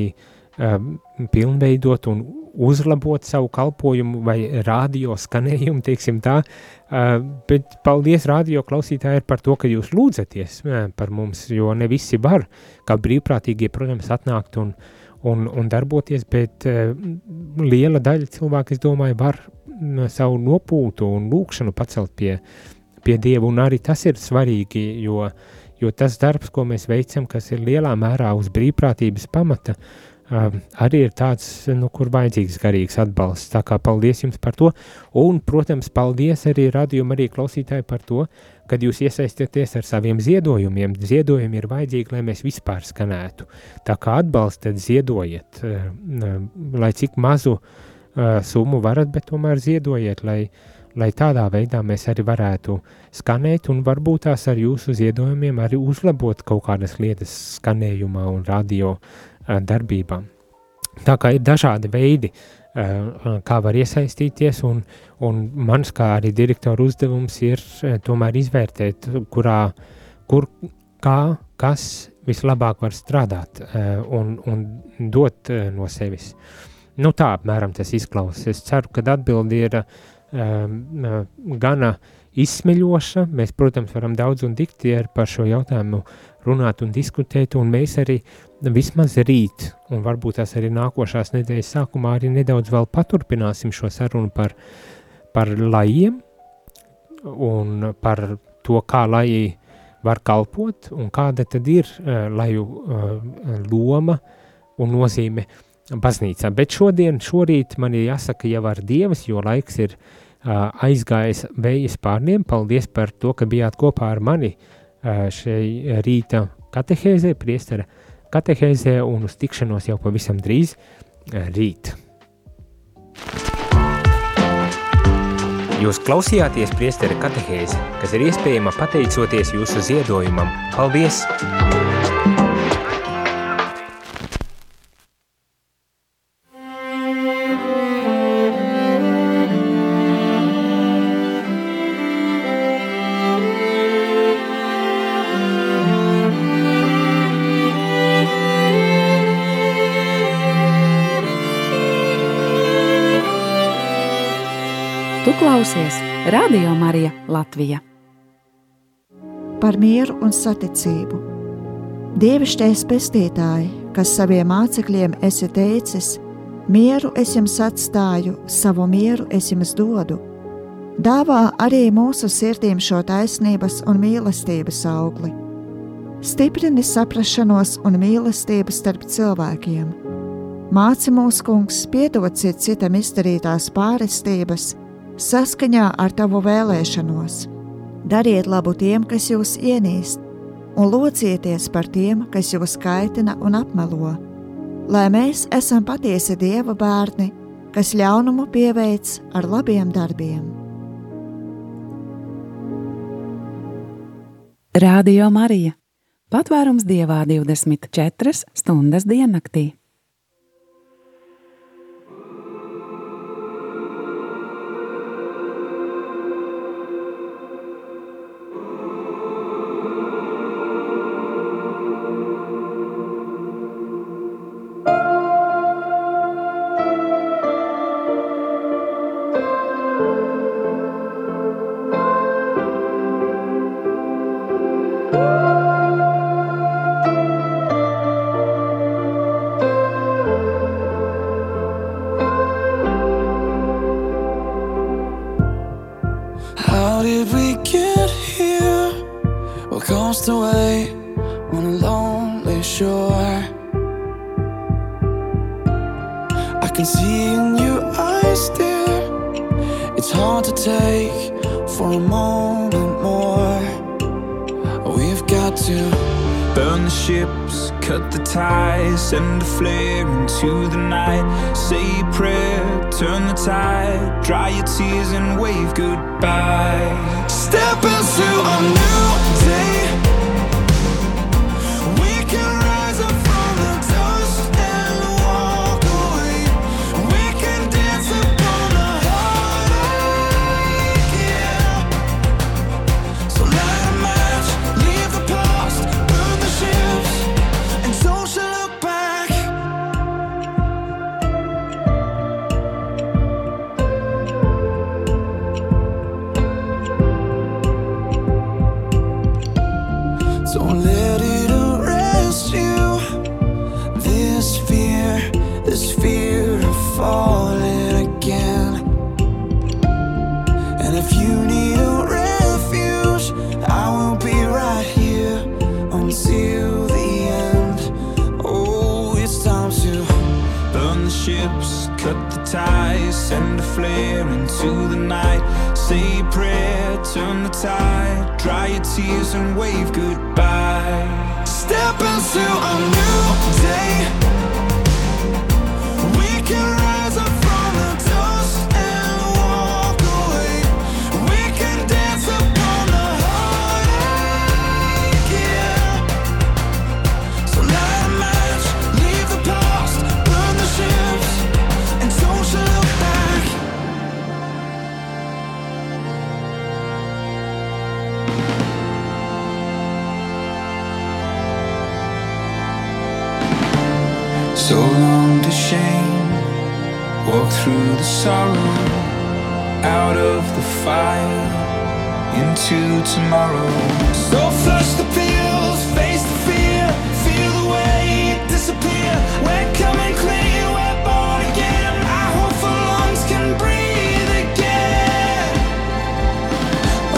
um, pilnveidot un uzlabot savu kalpojumu vai radio skanējumu, teiksim tā, uh, bet paldies radio klausītāji par to, ka jūs lūdzaties uh, par mums, jo ne visi var, kā brīvprātīgie, protams, atnākt un, un, un darboties, bet uh, liela daļa cilvēku, es domāju, var uh, savu nopūtu un lūkšanu pacelt pie uh, pie Dieva, un arī tas ir svarīgi, jo, jo tas darbs, ko mēs veicam, kas ir lielā mērā uz brīvprātības pamata, um, arī ir tāds, nu, kur vajadzīgs garīgs atbalsts. Tā kā paldies jums par to, un, protams, paldies arī radījuma arī klausītāji par to, kad jūs iesaistāties ar saviem ziedojumiem. Ziedojumi ir vajadzīgi, lai mēs vispār skanētu. Tā kā atbalstat, ziedojiet, uh, lai cik mazu uh, summu varat, bet tomēr ziedojiet, lai uh, lai tādā veidā mēs arī varētu skanēt un varbūt tās ar jūsu ziedojumiem arī uzlabot kaut kādas lietas skanējumā un radio darbībā. Tā kā ir dažādi veidi, kā var iesaistīties, un, un mans kā arī direktora uzdevums ir tomēr izvērtēt, kurā, kur, kā, kas vislabāk var strādāt un, un dot no sevis. Nu tā apmēram tas izklausās. Es ceru, ka atbildi ir uh, gana izsmeļoša. Mēs, protams, varam daudz un dikti par šo jautājumu runāt un diskutēt, un mēs arī vismaz rīt, un varbūt tās arī nākošās nedēļas sākumā arī nedaudz vēl paturpināsim šo sarunu par, par lajiem un par to, kā laji var kalpot un kāda tad ir uh, laju uh, loma un nozīme baznīcā. Bet šodien, šorīt man ir jāsaka jau ar Dievas, jo laiks ir uh, aizgājis vējas pārniem. Paldies par to, ka bijāt kopā ar mani šai rīta katehēzē, priestara katehēzē un uz tikšanos jau pavisam drīz rīt. Jūs klausījāties priestera katehēzi, kas ir iespējama pateicoties jūsu ziedojumam. Paldies! klausies Radio Marija Latvija. Par mieru un saticību. Dievišķais pestītāji, kas saviem mācekļiem esi teicis, mieru es jums atstāju, savu mieru es jums dodu. Dāvā arī mūsu sirdīm šo taisnības un mīlestības augli. Stiprini saprašanos un mīlestību starp cilvēkiem. Māci mūs, kungs, piedod citam izdarītās pārestības, saskaņā ar tavu vēlēšanos. Dariet labu tiem, kas jūs ienīst, un locieties par tiem, kas jūs kaitina un apmelo, lai mēs esam patiesi Dieva bērni, kas ļaunumu pieveic ar labiem darbiem. Radio Marija Patvērums Dievā 24 stundas diennaktī.